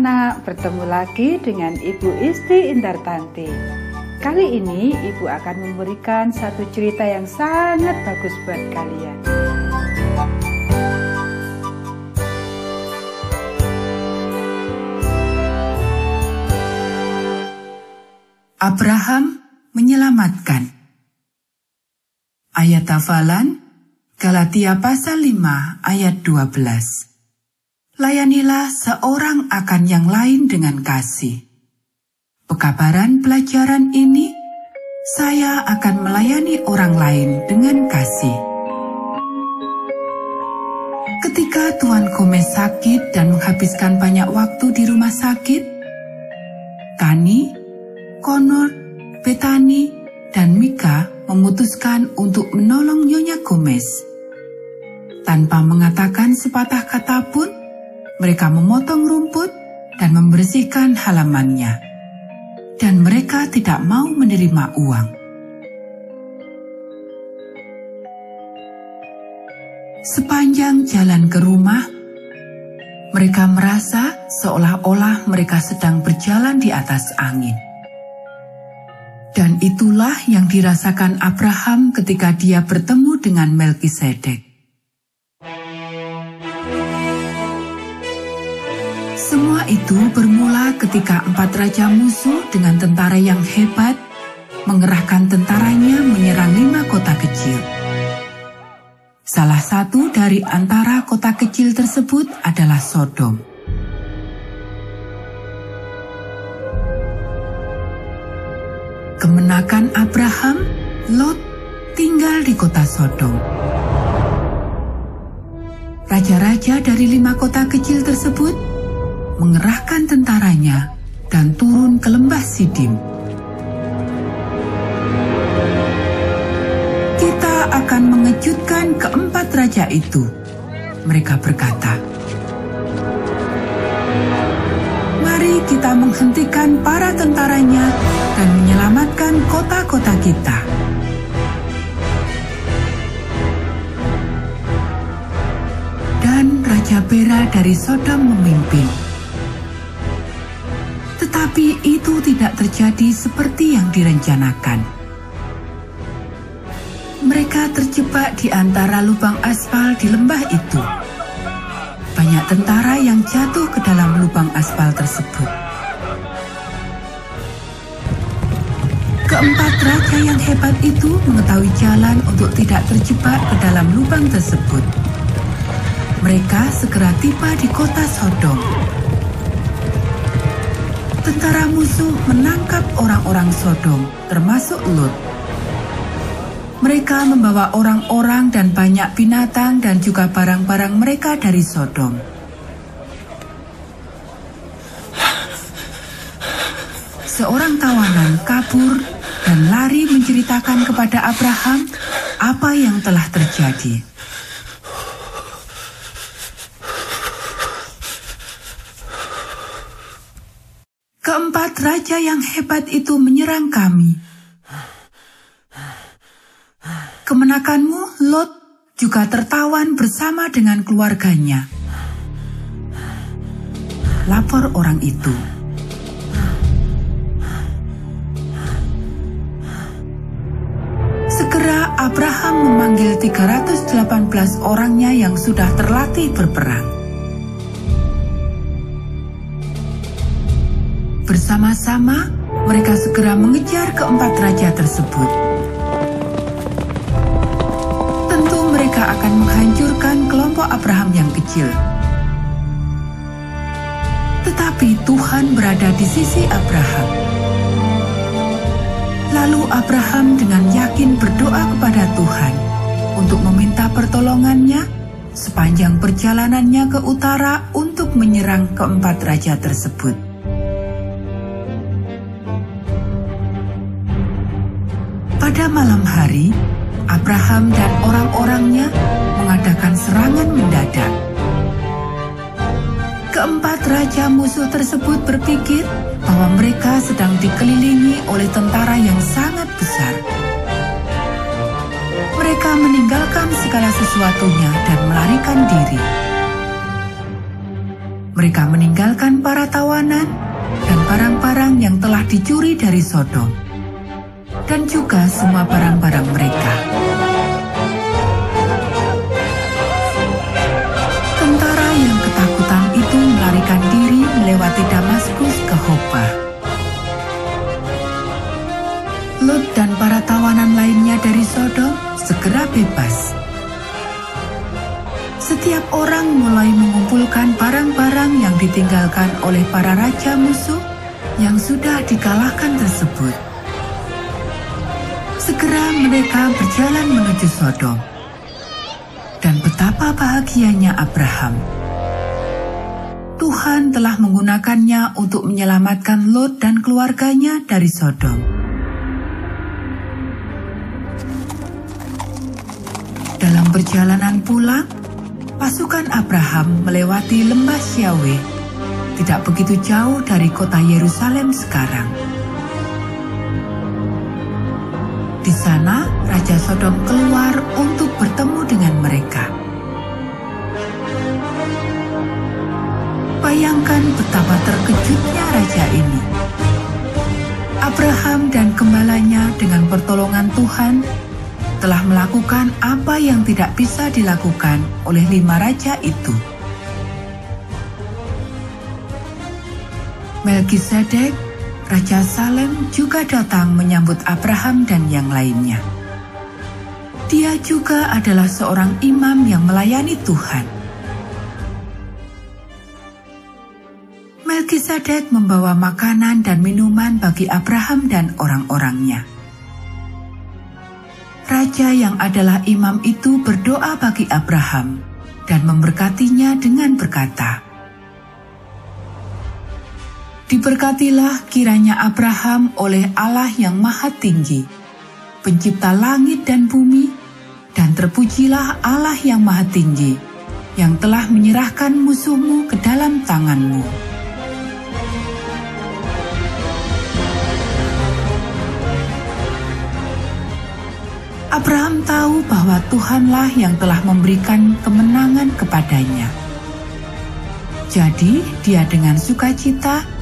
anak-anak, bertemu lagi dengan Ibu Isti Indartanti. Kali ini Ibu akan memberikan satu cerita yang sangat bagus buat kalian. Abraham menyelamatkan. Ayat hafalan Galatia pasal 5 ayat 12. Layanilah seorang akan yang lain dengan kasih. Pekabaran pelajaran ini, saya akan melayani orang lain dengan kasih. Ketika Tuan Gomez sakit dan menghabiskan banyak waktu di rumah sakit, Tani, Connor, Bethany, dan Mika memutuskan untuk menolong Nyonya Gomez. Tanpa mengatakan sepatah kata pun, mereka memotong rumput dan membersihkan halamannya. Dan mereka tidak mau menerima uang. Sepanjang jalan ke rumah, mereka merasa seolah-olah mereka sedang berjalan di atas angin. Dan itulah yang dirasakan Abraham ketika dia bertemu dengan Melkisedek. Itu bermula ketika empat raja musuh dengan tentara yang hebat mengerahkan tentaranya menyerang lima kota kecil. Salah satu dari antara kota kecil tersebut adalah Sodom. Kemenakan Abraham, Lot tinggal di kota Sodom. Raja-raja dari lima kota kecil tersebut mengerahkan tentaranya dan turun ke lembah Sidim. Kita akan mengejutkan keempat raja itu, mereka berkata. Mari kita menghentikan para tentaranya dan menyelamatkan kota-kota kita. Dan Raja Bera dari Sodom memimpin. Tetapi itu tidak terjadi seperti yang direncanakan. Mereka terjebak di antara lubang aspal di lembah itu. Banyak tentara yang jatuh ke dalam lubang aspal tersebut. Keempat raja yang hebat itu mengetahui jalan untuk tidak terjebak ke dalam lubang tersebut. Mereka segera tiba di kota Sodom Tentara musuh menangkap orang-orang Sodom, termasuk Lot. Mereka membawa orang-orang dan banyak binatang dan juga barang-barang mereka dari Sodom. Seorang tawanan kabur dan lari menceritakan kepada Abraham apa yang telah terjadi. Keempat raja yang hebat itu menyerang kami. Kemenakanmu, Lot, juga tertawan bersama dengan keluarganya. Lapor orang itu. Segera Abraham memanggil 318 orangnya yang sudah terlatih berperang. Bersama-sama, mereka segera mengejar keempat raja tersebut. Tentu mereka akan menghancurkan kelompok Abraham yang kecil. Tetapi Tuhan berada di sisi Abraham. Lalu Abraham dengan yakin berdoa kepada Tuhan untuk meminta pertolongannya sepanjang perjalanannya ke utara untuk menyerang keempat raja tersebut. Pada malam hari, Abraham dan orang-orangnya mengadakan serangan mendadak. Keempat raja musuh tersebut berpikir bahwa mereka sedang dikelilingi oleh tentara yang sangat besar. Mereka meninggalkan segala sesuatunya dan melarikan diri. Mereka meninggalkan para tawanan dan barang-barang yang telah dicuri dari Sodom, dan juga semua barang-barang mereka. Tentara yang ketakutan itu melarikan diri melewati Damaskus ke Hopa. Lot dan para tawanan lainnya dari Sodom segera bebas. Setiap orang mulai mengumpulkan barang-barang yang ditinggalkan oleh para raja musuh yang sudah dikalahkan tersebut. Segera mereka berjalan menuju Sodom. Dan betapa bahagianya Abraham. Tuhan telah menggunakannya untuk menyelamatkan Lot dan keluarganya dari Sodom. Dalam perjalanan pulang, pasukan Abraham melewati lembah Syawe, tidak begitu jauh dari kota Yerusalem sekarang. Di sana, Raja Sodom keluar untuk bertemu dengan mereka. Bayangkan betapa terkejutnya raja ini. Abraham dan gembalanya dengan pertolongan Tuhan telah melakukan apa yang tidak bisa dilakukan oleh lima raja itu. Melkisedek, Raja Salem juga datang menyambut Abraham dan yang lainnya. Dia juga adalah seorang imam yang melayani Tuhan. Melkisedek membawa makanan dan minuman bagi Abraham dan orang-orangnya. Raja yang adalah imam itu berdoa bagi Abraham dan memberkatinya dengan berkata, Diberkatilah kiranya Abraham oleh Allah yang maha tinggi, pencipta langit dan bumi, dan terpujilah Allah yang maha tinggi, yang telah menyerahkan musuhmu ke dalam tanganmu. Abraham tahu bahwa Tuhanlah yang telah memberikan kemenangan kepadanya. Jadi, dia dengan sukacita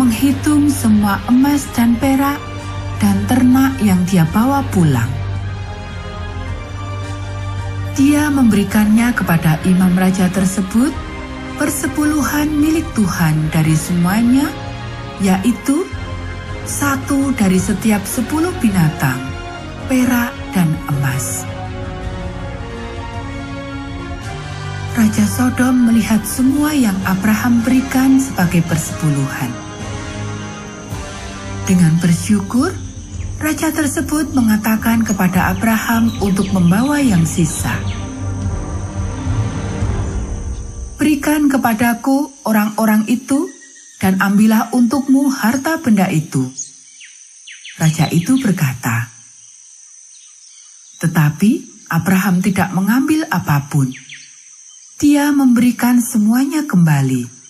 menghitung semua emas dan perak dan ternak yang dia bawa pulang. Dia memberikannya kepada imam raja tersebut persepuluhan milik Tuhan dari semuanya, yaitu satu dari setiap sepuluh binatang, perak, dan emas. Raja Sodom melihat semua yang Abraham berikan sebagai persepuluhan. Dengan bersyukur, raja tersebut mengatakan kepada Abraham untuk membawa yang sisa. Berikan kepadaku orang-orang itu, dan ambillah untukmu harta benda itu. Raja itu berkata, tetapi Abraham tidak mengambil apa pun. Dia memberikan semuanya kembali.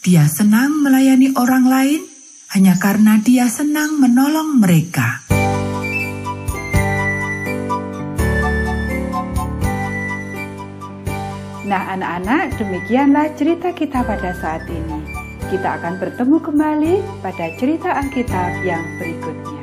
Dia senang melayani orang lain hanya karena dia senang menolong mereka. Nah, anak-anak, demikianlah cerita kita pada saat ini. Kita akan bertemu kembali pada cerita Alkitab yang berikutnya.